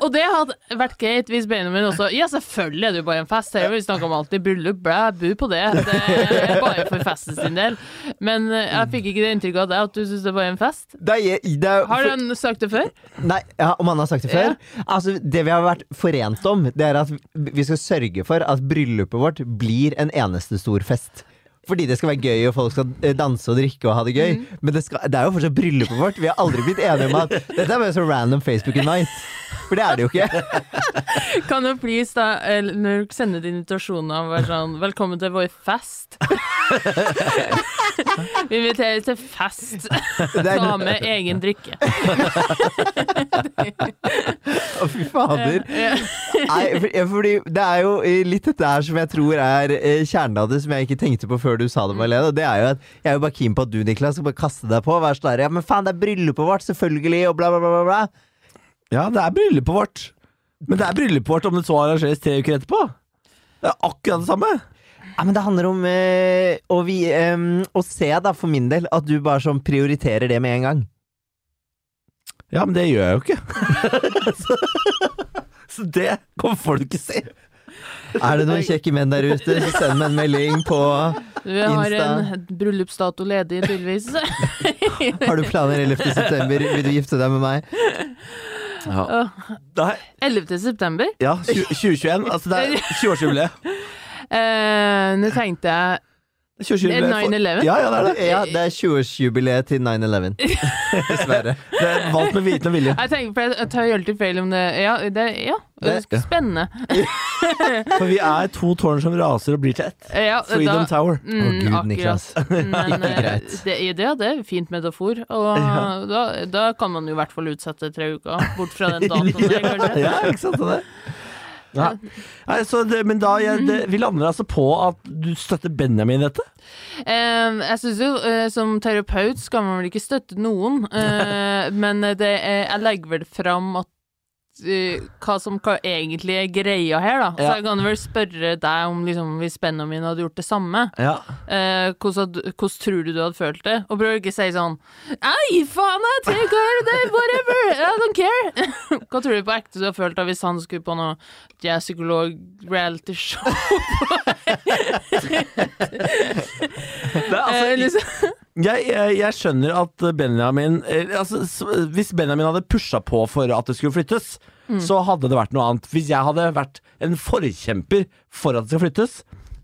Og det hadde vært greit hvis Benjamin også Ja, selvfølgelig er det jo bare en fest. Det er vi snakker om alltid bryllup, blæ, bu på det. Det er bare for festen sin del. Men eh, jeg fikk ikke det inntrykket av deg at du syns det er bare en fest.
Det er, det er,
Har han sagt det før?
Nei, ja, om han har sagt det før? Altså, det vi har vært forent om, det er at vi skal sørge for at bryllupet vårt blir en eneste stor fest. Fordi det skal være gøy, og folk skal eh, danse og drikke og ha det gøy. Men det, skal, det er jo fortsatt bryllupet vårt. Vi har aldri blitt enige om at *laughs* dette er bare så random Facebook-invite. For det er det jo ikke. *laughs*
Kan du please da, eh, når du sender din og være sånn Velkommen til vår fest. *laughs* Vi inviterer til fest. Ta med egen drikke.
å, fy fader. Nei, fordi det er jo litt dette her som jeg tror er eh, kjernen av det, som jeg ikke tenkte på før du sa det, Marlene. Og det er jo at jeg er jo bare keen på at du, Niklas, skal bare kaste deg på og være sånn der Ja, men faen, det er bryllupet vårt, selvfølgelig, og bla, bla, bla. bla.
Ja, det er bryllupet vårt. Men det er bryllupet vårt om det så arrangeres tre uker etterpå. Det er akkurat det samme.
Ja, men det handler om øh, å, vi, øh, å se, da, for min del, at du bare sånn prioriterer det med en gang.
Ja, men det gjør jeg jo ikke. så, *laughs* så det kommer folk ikke se.
Er det noen kjekke menn der ute, så send meg en melding på
Vi har
Insta.
en bryllupsdato ledig, tydeligvis. *laughs* *laughs*
Har du planer 11. september? Vil du gifte deg med meg?
Nei,
11. september.
ja, 2021. Altså, det er *laughs* 20-årsjubileet.
Uh, Nå tenkte jeg 9/11?
Ja, ja, det er det.
Ja, det er 20-årsjubileet til 9-11. *laughs* Dessverre.
Det er valgt med viten og vilje.
Jeg tenker, for jeg, tar alltid feil om det Ja, det, ja, det
Det-
spennende.
For vi er to tårn som raser og blir til ett.
Ja,
Freedom
da,
Tower.
Mm,
Å, Gud. Niklas. *laughs*
Men *laughs* eh, det, det, det er fint metafor, og da, da kan man jo i hvert fall utsette tre uker, bort fra den datoen der, kanskje.
Ja, ikke sant? Det. Ja. Nei, så det, men da jeg, det, vi lander altså på at du støtter Benjamin i dette?
Eh, jeg syns jo uh, som terapeut skal man vel ikke støtte noen, uh, *laughs* men det jeg legger vel fram at hva som hva egentlig er greia her, da. Så jeg kan vel spørre deg om liksom, hvis Benjamin hadde gjort det samme.
Ja.
Eh, hvordan, hvordan tror du du hadde følt det? Og prøv å ikke si sånn Ei, faen, jeg tenker det, whatever, *laughs* I don't care. *laughs* Hva tror du på ekte du hadde følt da hvis han skulle på noe jazz-psykolog-reality-show? *laughs*
Altså,
Eh, liksom.
jeg, jeg, jeg skjønner at Benjamin eh, altså, Hvis Benjamin hadde pusha på for at det skulle flyttes, så hadde det vært noe annet. Hvis jeg hadde vært en forkjemper for at det skal flyttes,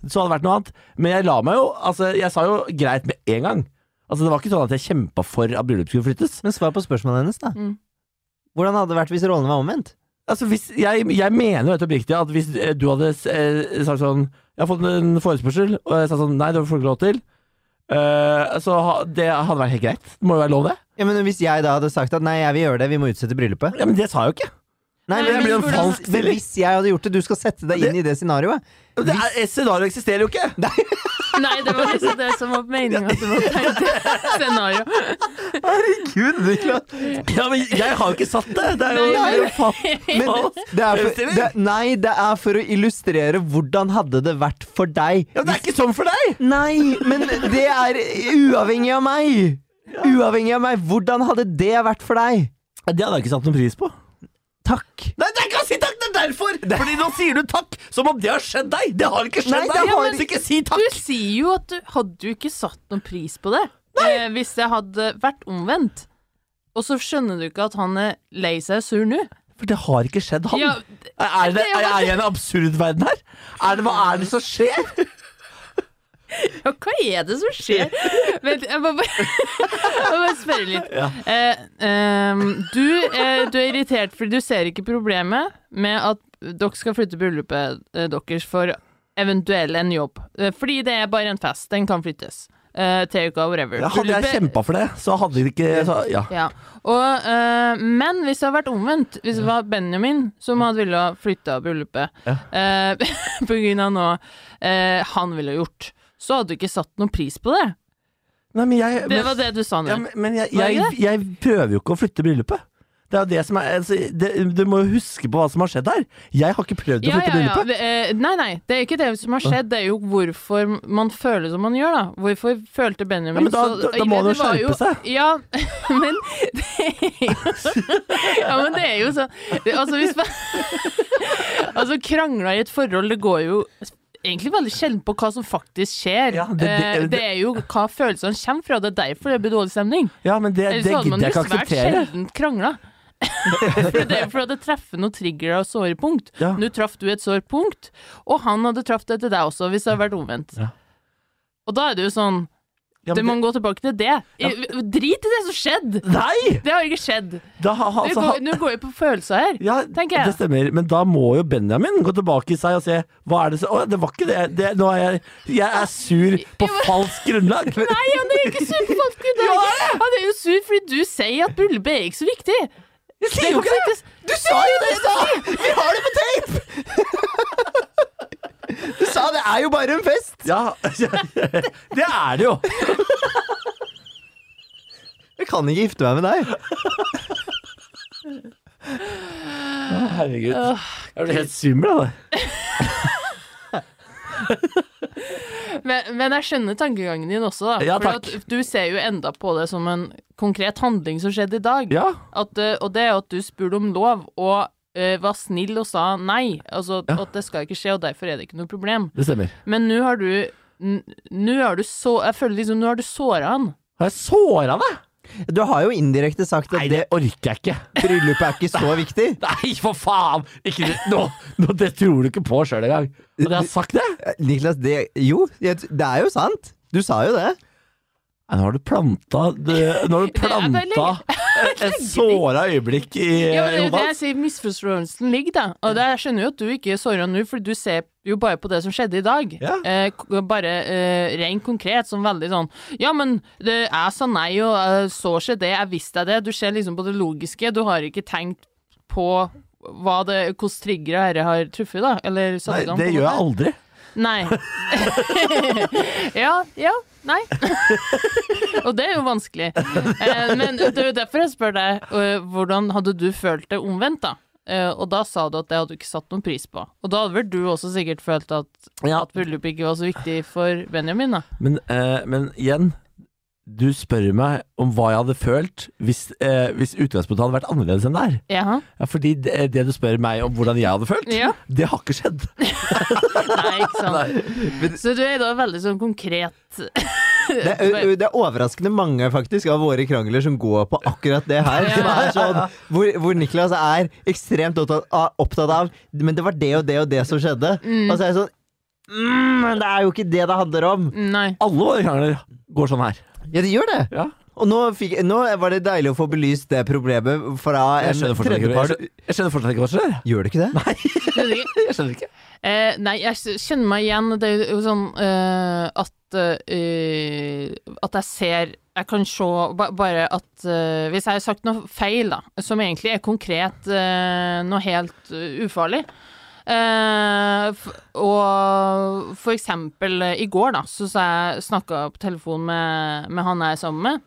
så hadde det vært noe annet. Men jeg la meg jo Altså, jeg sa jo greit med en gang. Altså, det var ikke sånn at jeg kjempa for at bryllupet skulle flyttes.
Men svar på spørsmålet hennes, da.
Mm.
Hvordan hadde det vært hvis rollene var omvendt?
Altså, hvis, jeg, jeg mener jo helt oppriktig at hvis eh, du hadde eh, sagt sånn Jeg har fått en forespørsel, og jeg sa sånn Nei, det får du ikke lov til. Uh, så ha, det hadde vært helt greit. Det må jo være lov, det.
Ja, men Hvis jeg da hadde sagt at nei, jeg vil gjøre det, vi må utsette bryllupet
Ja, Men det sa jeg jo ikke.
Nei,
Nei,
men,
men
men,
en
falsk, men hvis jeg hadde gjort det, du skal sette deg inn i det scenarioet.
Det er, Scenarioet eksisterer jo ikke! *laughs*
Nei, det var liksom det som var meninga at det var et scenario.
Herregud, Niklas!
Ja, men jeg har jo ikke satt det! Det er jo
Nei,
det er jo
men-
Men det er for, det, nei, det er for å illustrere hvordan hadde det vært for deg.
Ja, men det er ikke sånn for deg!
Nei, men det er uavhengig av meg! Uavhengig av meg. Hvordan hadde det vært for deg?
Det hadde jeg ikke satt noen pris på.
Takk.
Nei, det er ikke å si takk! Det er derfor! Fordi nå sier du takk som om det har skjedd deg! Det har ikke skjedd
Nei, det
deg!
har-
Så ikke si
Du sier jo at du hadde jo ikke satt noen pris på det eh, hvis det hadde vært omvendt. Og så skjønner du ikke at han er lei seg og sur nå.
For det har ikke skjedd han.
Ja,
er, det,
er
er jeg i en absurd verden her? Er det, hva er det som skjer?
Ja, hva er det som skjer? Vent, jeg må bare, *laughs* jeg må bare spørre litt. Eh, eh, du, eh, du er irritert fordi du ser ikke problemet med at dere skal flytte bryllupet eh, deres for eventuell en jobb. Eh, fordi det er bare en fest. Den kan flyttes. Eh, Tre uker, whatever.
Ja, hadde jeg kjempa for det, så hadde vi ikke så, Ja.
Ja. Og, eh, men hvis det hadde vært omvendt, hvis det var Benjamin som hadde ville flytte bryllupet eh, *laughs* på grunn av noe eh, han ville gjort, så hadde du ikke satt noen pris på det.
Nei, men jeg,
Det
men,
var det du sa nå.
ja, men, jeg, jeg, jeg prøver jo ikke å flytte bryllupet. Det er jo det som er altså, det, Du må jo huske på hva som har skjedd her. Jeg har ikke prøvd å
Ja,
flytte
ja, ja.
bryllupet.
Det, eh, Nei, nei, det er ikke det som har skjedd, det er jo hvorfor man føler som man gjør, da. Hvorfor følte Benjamin
Ja, men da-
så
da- må han jo skjerpe seg.
Ja, *laughs* men det er jo Ja, men det er jo sånn det- Altså, hvis man *laughs* Altså, krangla i et forhold, det går jo egentlig veldig sjelden på hva som faktisk skjer.
Ja, det- det-
Eh, det er jo hva følelsene kommer fra, det er derfor det blir dårlig stemning.
Ja, men det,
Ellers
det
hadde man jo svært sjelden krangla. *laughs* For det er jo fordi det treffer noen trigger og såre punkt.
Ja.
Nå traff du et sårt punkt, og han hadde traff det til deg også, hvis det hadde vært omvendt.
Ja.
Og da er det jo sånn
Ja,
du
må
må gå tilbake til det. Ja. Drit i det som skjedde!
Nei!
Det har ikke skjedd.
Da, altså,
går, nå går vi på følelser her.
ja,
tenker jeg.
det stemmer. Men da må jo Benjamin gå tilbake i seg og se hva er det som Å, det var ikke det. det nå er jeg, jeg er sur på falsk grunnlag. *laughs*
Nei, han er ikke sur på falsk grunnlag. Han er jo sur fordi du sier at bryllupet er ikke så viktig.
Jeg sier jo ikke det! Du sa jo det i stad! Vi har det på tape!
Du sa det er jo bare en fest!
Ja, det er det jo.
Jeg kan ikke gifte meg med deg.
Herregud. Jeg blir helt svimmel av det.
Men, men jeg skjønner tankegangen din også, da.
Ja,
for du ser jo enda på det som en konkret handling som skjedde i dag.
Ja.
At, eh, og det er at du spurte om lov, og var snill og sa nei. Altså
Ja.
at det skal ikke skje, og derfor er det ikke noe problem.
Det stemmer.
Men nå har du Nå har du så Jeg føler liksom nå har du såra han.
Har jeg såra deg?
Du har jo indirekte sagt at
Nei,
det
det orker jeg ikke. *laughs*
bryllupet er ikke så viktig.
Nei, for faen! Ikke. Nå, nå, det tror du ikke på sjøl engang. At jeg har sagt det?
Niklas, det Jo, det er jo sant. Du sa jo det.
Nei, nå har du planta det- *laughs* Nå har du planta et, *laughs* såra øyeblikk i
Ja, hans. det
hodet
jeg sier misforståelsen ligger, da. Og det, jeg skjønner jo at du ikke er såra nå, for du ser jo bare på det som skjedde i dag.
Ja.
Eh, bare eh, rent konkret, som veldig sånn Ja, men det, jeg sa nei, og jeg så ikke det, jeg visste det. Du ser liksom på det logiske. Du har ikke tenkt på hva det, hvordan triggeret dette har truffet, da? Eller satt i gang,
det gjør jeg aldri.
Nei. *laughs* ja, ja, nei. og det er jo vanskelig. Eh, men det er jo derfor jeg spør deg, eh, hvordan hadde du følt det omvendt, da? Eh, og da sa du at det hadde du ikke satt noen pris på. Og da hadde vel du også sikkert følt at,
Ja.
at bryllupet ikke var så viktig for Benjamin, da?
Men, eh, men igjen, du spør meg om hva jeg hadde følt hvis, eh, hvis utgangspunktet hadde vært annerledes enn det er.
Jaha.
Ja, fordi det, det du spør meg om hvordan jeg hadde følt,
Ja. *laughs*
det har ikke skjedd. *laughs*
Nei, ikke sant. Så du er da veldig sånn konkret *laughs*
Det er, det er overraskende mange faktisk av våre krangler som går på akkurat det her. Som er sånn, hvor, hvor Niklas er ekstremt opptatt av, opptatt av Men det var det og det og det som skjedde. Og så er jeg sånn mm, Men det er jo ikke det det handler om.
Nei.
Alle våre krangler går sånn her.
Ja, det gjør det.
Ja.
Og nå, fikk, nå var det deilig å få belyst det problemet fra
Jeg
en
ikke,
tredjepart.
jeg skjønner fortsatt ikke hva som skjer.
Gjør det ikke det?
Nei, *laughs* *laughs* Jeg skjønner ikke.
Eh, nei, jeg kjenner meg igjen. Det er jo sånn uh, at uh, At jeg ser Jeg kan se ba, bare at uh, Hvis jeg har sagt noe feil, da, som egentlig er konkret eh, noe helt eh, ufarlig eh, Og for eksempel eh, i går, da, så sa jeg snakka på telefon med, med han jeg er sammen med,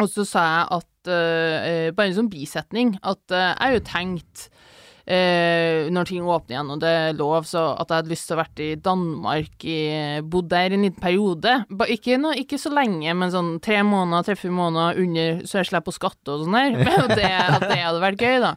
og så sa jeg at eh, Bare en sånn bisetning at jeg har jo tenkt når ting åpner igjen og det er lov, så at jeg hadde lyst til å vært i Danmark, i, bodd der en liten periode. Ikke, no, ikke så lenge, men sånn tre måneder, tre-fire måneder under, så jeg slipper å skatte og sånn der. *laughs* At det hadde vært gøy, da.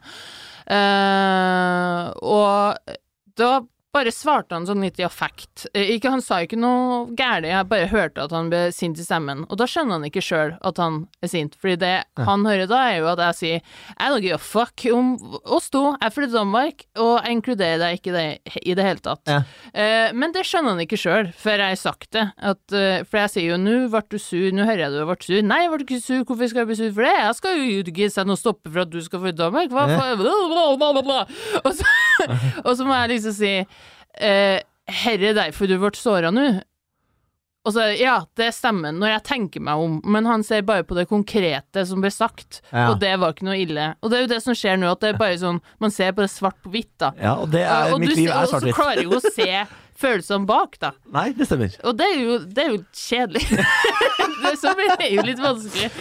Uh, og da bare svarte han sånn litt i affekt. Eh, Ikke, han sa ikke noe gærent, jeg bare hørte at han ble sint i stemmen. Og da skjønner han ikke sjøl at han er sint, fordi det han hører da, er jo at jeg sier I don't give a fuck om oss to, jeg flytter til Danmark, og jeg inkluderer deg ikke det, i det hele tatt.
Ja.
Uh, men det skjønner han ikke sjøl, før jeg har sagt det. At, uh, for jeg sier jo 'nå ble du sur', 'nå hører jeg du ble sur'. Nei, jeg ble ikke sur, hvorfor skal jeg bli sur for det? Jeg skal jo ikke sette noe stopper for at du skal flytte til Danmark. Hva
Ja.
faen? *laughs* Bla. Og, så, og så må jeg liksom si eh, 'Herre er derfor du ble såra nå'. Og så, ja, det stemmer når jeg tenker meg om, men han ser bare på det konkrete som ble sagt,
Ja.
og det var ikke noe ille. Og det er jo det som skjer nå, at det er bare sånn, man ser på det svart på hvitt, da.
Ja, og det er,
og du, og så klarer jo å se følelsene bak, da. *laughs*
Nei, det stemmer.
Og det er jo, det er jo kjedelig. *laughs* det så blir det jo litt vanskelig.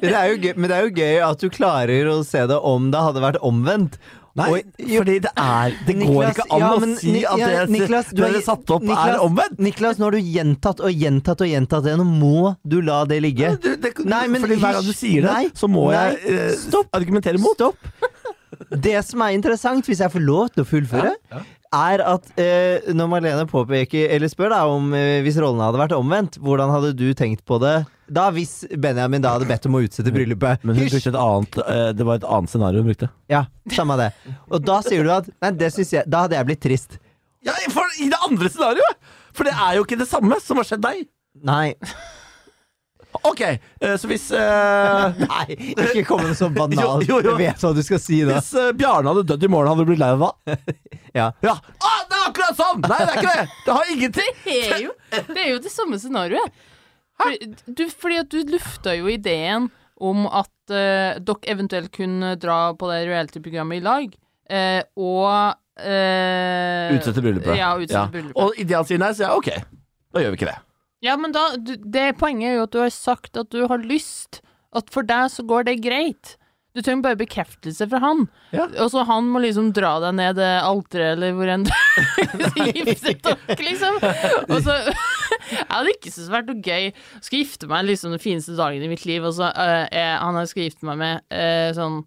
Det er jo gøy, men det er jo gøy at du klarer å se det om det hadde vært omvendt.
Nei,
Og-
fordi det er Det går ikke an
ja,
å si at
ja,
det
Niklas, du
du
er-
har satt opp,
Niklas-
er omvendt.
Niklas, nå har du gjentatt og gjentatt og gjentatt det. Nå må du la det ligge.
Du, det,
Nei, men
fordi hver gang du sier det,
Nei.
så må
Nei.
jeg eh, argumentere mot.
Stopp. Det som er interessant, hvis jeg får lov til å fullføre, er at eh, når Marlene påpeker, eller spør da om eh, hvis rollene hadde vært omvendt, hvordan hadde du tenkt på det da hvis Benjamin da hadde bedt om å utsette bryllupet?
Men hun
Hysj!
brukte et annet eh, Det var et annet scenario hun brukte.
Ja, samme det. Og da sier du at Nei, det syns jeg Da hadde jeg blitt trist.
Ja, for, I det andre scenarioet! For det er jo ikke det samme som har skjedd deg.
Nei.
Ok, eh, så hvis uh... *laughs*
Nei, ikke kom med noe så banalt. *laughs*
Jo, jo, jo.
Jeg vet hva du skal si da.
Hvis uh, Bjarne hadde dødd i morgen, hadde du blitt lei av hva? *laughs*
Ja.
Ja. Ah, det er akkurat sånn! Nei, det er ikke det! Det har ingenting
Det er jo det, er jo det samme scenarioet. Fordi, du, fordi at du lufta jo ideen om at uh, dere eventuelt kunne dra på det reality-programmet i lag, uh, og eh,
Utsette bryllupet.
Ja, utsette bryllupet.
Og idet han sier nei, så sier jeg ok, da gjør vi ikke det.
Ja, men da du, Det poenget er jo at du har sagt at du har lyst. At for deg så går det greit. Du trenger bare bekreftelse fra han.
Ja.
Og så han må liksom dra deg ned det alteret, eller hvor enn du *laughs* gifter dere, liksom. Og så *laughs* Jeg hadde ikke syntes det vært noe gøy. Skal gifte meg liksom den fineste dagen i mitt liv, og så øh, er han jeg skal gifte meg med, øh, sånn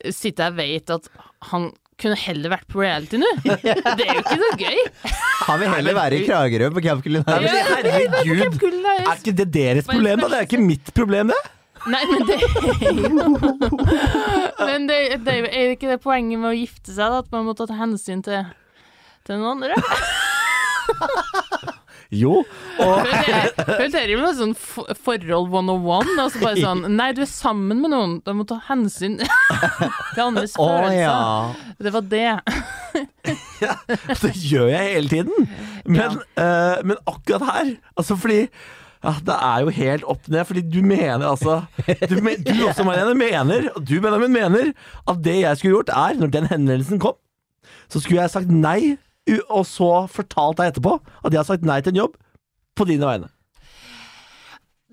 Sitter jeg og vet at han kunne heller vært på reality nå. *laughs* Det er jo ikke noe gøy.
Han vil heller være i Kragerø på Camp
men herregud, er ikke det deres problem, da? Det er ikke mitt problem, det.
Nei, men det Men det, det er jo ikke det poenget med å gifte seg, da? At man må ta hensyn til, til noen andre?
Jo, og
det dere med sånn forhold 101? Altså bare sånn Nei, du er sammen med noen, da må du ta hensyn *laughs* til andres følelser.
Oh, ja.
Det var det. *laughs*
det gjør jeg hele tiden. Men, eh, men akkurat her Altså fordi Ja, det er jo helt opp ned, fordi du mener altså Du, men, du *laughs* også, Marianne, mener, og du, Benjamin, mener at det jeg skulle gjort, er, når den henvendelsen kom, så skulle jeg sagt nei, og så fortalt deg etterpå at jeg har sagt nei til en jobb på dine vegne.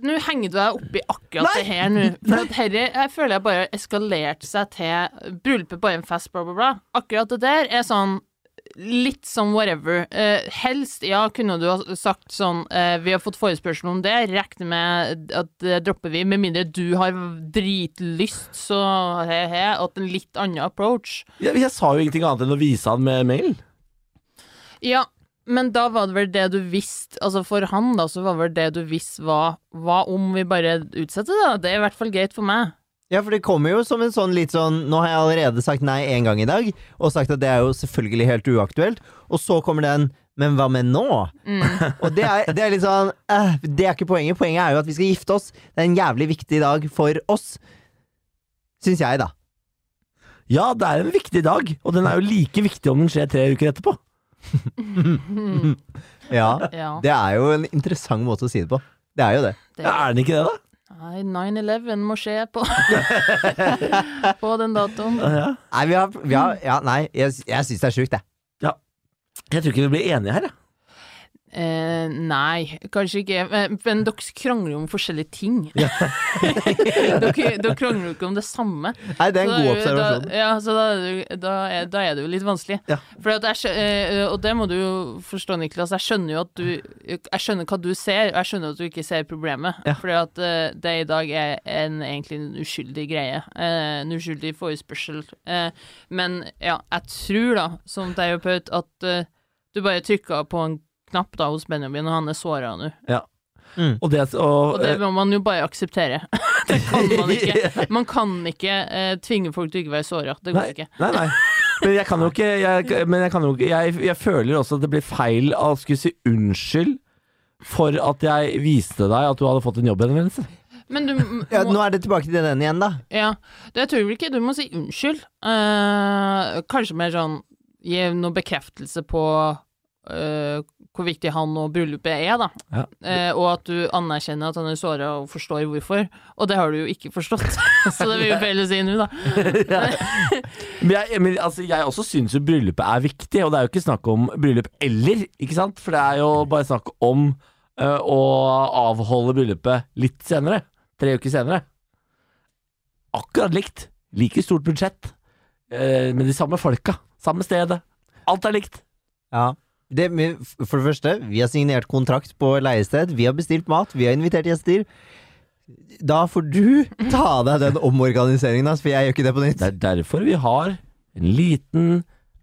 Nå henger du deg oppi akkurat
Nei!
det her nå. For at herre, jeg føler jeg bare eskalerte seg til bryllupet bare en fest, bla, bla, bla. Akkurat det der er sånn litt som whatever. Eh, helst, ja, kunne du ha sagt sånn eh, Vi har fått forespørsel om det, regner med at det dropper vi, med mindre du har dritlyst, så he-he, at en litt annen approach.
Jeg, jeg sa jo ingenting annet enn å vise han med mail.
Ja, men da var det vel det du visste Altså for han, da, så var det vel det du visste var Hva om vi bare utsetter det? da? Det er i hvert fall greit for meg.
Ja, for det kommer jo som en sånn litt sånn Nå har jeg allerede sagt nei én gang i dag, og sagt at det er jo selvfølgelig helt uaktuelt, og så kommer den men hva med nå? *laughs* og det er, det er litt sånn eh, Det er ikke poenget. Poenget er jo at vi skal gifte oss. Det er en jævlig viktig dag for oss. Syns jeg, da.
Ja, det er en viktig dag, og den er jo like viktig om den skjer tre uker etterpå. *laughs*
Ja.
Ja.
Det er jo en interessant måte å si det på. Det er jo det.
Det,
Ja, er den ikke det, da?
nei, 9-11 må skje på *laughs* På den datoen.
Ja.
Nei, vi har, vi har Ja, nei, jeg, jeg syns det er sjukt, jeg.
Jeg tror ikke vi blir enige her, jeg.
Eh, nei, kanskje ikke. Men, men dere krangler jo om forskjellige ting. *laughs* *laughs* dere, dere krangler jo ikke om det samme.
Nei, det er en
Så
god observasjon.
Da, ja, så da, da, er, da er det jo litt vanskelig.
Ja.
For at jeg, eh, og det må du jo forstå, Niklas. Jeg skjønner jo at du Jeg skjønner hva du ser, og jeg skjønner at du ikke ser problemet.
Ja.
Fordi at eh, det i dag er en, egentlig en uskyldig greie. eh, en uskyldig forespørsel. Men ja, jeg tror da, som terapeut, at du bare trykka på en knapp da hos Benjamin, og han er såra nå.
Og det, og,
Og det må man jo bare akseptere. *laughs* det kan man *laughs* ikke. Man kan ikke eh, tvinge folk til å ikke være såra. Det går
Nei,
ikke.
nei, nei. Men jeg kan jo ikke jeg, Men jeg kan jo ikke jeg, jeg føler også at det blir feil å skulle si unnskyld for at jeg viste deg at du hadde fått en jobbhenvendelse.
Men du må,
Ja, nå er det tilbake til den igjen, da.
ja, det tror jeg ikke du må si unnskyld. Uh, kanskje mer sånn Gi noe bekreftelse på eh, hvor viktig han og bryllupet er, da.
Ja.
Eh, og at du anerkjenner at han er såra og forstår hvorfor. Og det har du jo ikke forstått, *laughs* så det vil jo feil å si nå, da. *laughs*
Men jeg, men, altså, jeg også syns jo bryllupet er viktig, og det er jo ikke snakk om bryllup eller, ikke sant? For det er jo bare snakk om uh, å avholde bryllupet litt senere. Tre uker senere. Akkurat likt. Like stort budsjett. Uh, med de samme folka. Samme stedet. Alt er likt.
Ja. Det, for det første, vi har signert kontrakt på leiested, vi har bestilt mat, vi har invitert gjester. Da får du *laughs* ta deg den omorganiseringen, for jeg gjør ikke det på nytt.
Det er derfor vi har en liten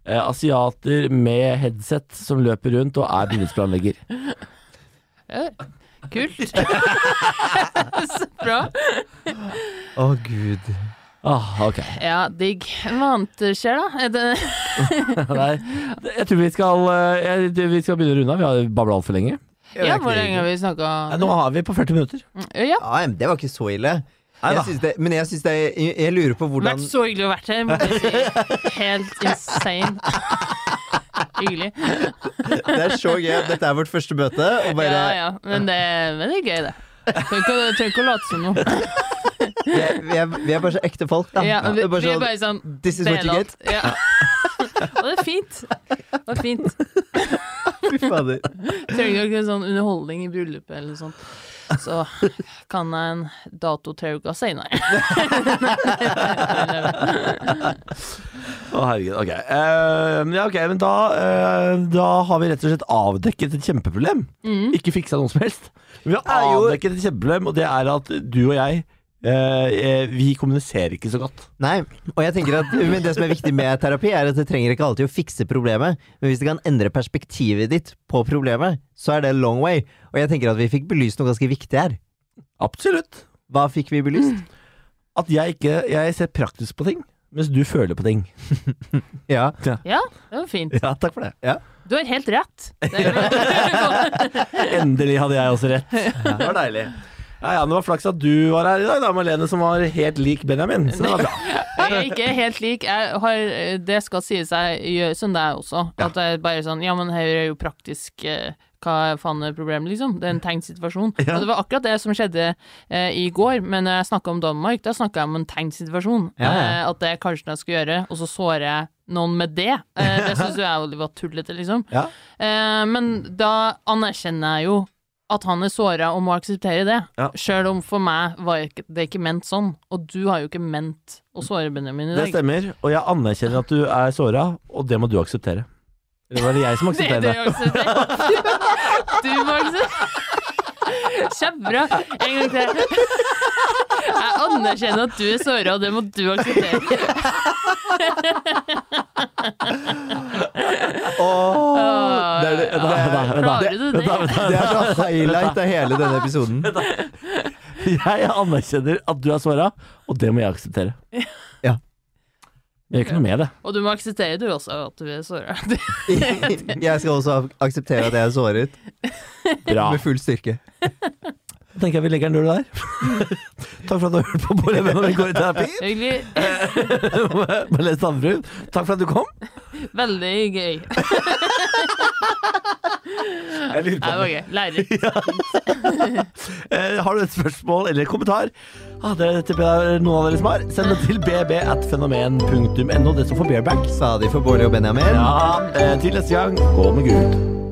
eh, asiater med headset som løper rundt og er
bygningsplanlegger. Kult. *laughs* *laughs* så bra.
Å, gud.
Ah, ok.
Ja, digg. Hva annet skjer, da? Er det *laughs*
Nei, jeg tror vi skal, øh, jeg, vi skal begynne å runde av. Vi har babla altfor lenge.
Ja, hvor lenge har vi snakka
Nå har vi på 40 minutter.
Ja.
Ja, det var ikke så ille. Jeg det, men jeg syns det jeg, jeg lurer på hvordan
Vært så hyggelig å være her. Helt *laughs* insane. Hyggelig.
Det er så gøy dette er vårt første møte, og bare
Ja, ja. Men det, men det er gøy, det. Trenger ikke å late som noe.
Vi, er, vi, er, vi er bare så ekte folk, da.
Ja, vi,
er bare
vi er
sånn,
bare sånn
This is what you get.
Ja. *laughs* Og det er fint. Det er fint. *laughs*
Fy fader.
Trenger ikke sånn underholdning i bryllupet eller sånt. Så kan jeg en dato tre uker nei.
Å, herregud. Ok. Uh, ja, ok, men da, uh, da har vi rett og slett avdekket et kjempeproblem. Ikke fiksa noe som helst. Vi har avdekket et kjempeproblem, og det er at du og jeg eh, eh, Vi kommuniserer ikke så godt.
Nei, og jeg tenker at men det som er viktig med terapi, er at det trenger ikke alltid å fikse problemet, men hvis det kan endre perspektivet ditt på problemet, så er det long way. Og jeg tenker at vi fikk belyst noe ganske viktig her.
Absolutt.
Hva fikk vi belyst? *clears throat*
At jeg ikke Jeg ser praktisk på ting, mens du føler på ting. *laughs*
Ja.
Ja, det var fint.
Ja, takk for det.
Du har helt rett. *laughs*
Endelig hadde jeg også rett. Det var deilig. Ja, ja, Det var flaks at du var her i dag, da, Marlene, som var helt lik Benjamin. Så det var bra. *laughs*
Jeg er ikke helt lik. Jeg har, det skal sies jeg gjør som deg også. At det er bare sånn Ja, men her er jo praktisk eh, hva faen er problemet, liksom? Det er en tenkt situasjon.
Ja.
Og det var akkurat det som skjedde eh, i går, men når jeg snakka om Danmark, da snakka jeg om en tenkt situasjon.
Ja.
Eh, at det er kanskje noe jeg skal gjøre, og så sårer jeg noen med det. Eh, det syns jeg var tullete, liksom. *laughs*
Ja.
Eh, men da anerkjenner jeg jo at han er såra og må akseptere det.
Ja.
Sjøl om for meg var det ikke ment sånn. Og du har jo ikke ment å såre Benjamin i dag.
Det stemmer, og jeg anerkjenner at du er såra, og det må du akseptere. Eller var det jeg som *laughs*
Det,
aksepterer
det
det?
du. må akseptere *laughs* Kjempebra. En gang til. Jeg anerkjenner at du er såra, og det må du akseptere.
Åh, det, er, det,
Vent da, da, da.
Klarer du det?
Det er så highlight av hele denne episoden.
Jeg anerkjenner at du er såra, og det må jeg akseptere. *laughs* Gjør ikke noe med det.
Og du må akseptere du også at du er såra. *laughs*
Jeg skal også akseptere at jeg er såret,
Bra.
med full styrke.
Da tenker jeg vi legger en null der. *laughs* Takk for at du har hørt på Bård Even og vi går i terapi.
Hyggelig. *laughs*
Malene Sandbrun, takk for at du kom.
Veldig gøy.
Jeg lurer
Det var gøy. Lærer.
Eh, har du et spørsmål eller kommentar? Ah, det tipper jeg noen av dere som har. Send det til bb.fenomen.no. Det står for bareback.
Sa de for Bård og Benjamin.
Ja, eh, til neste gang, gå med Gud.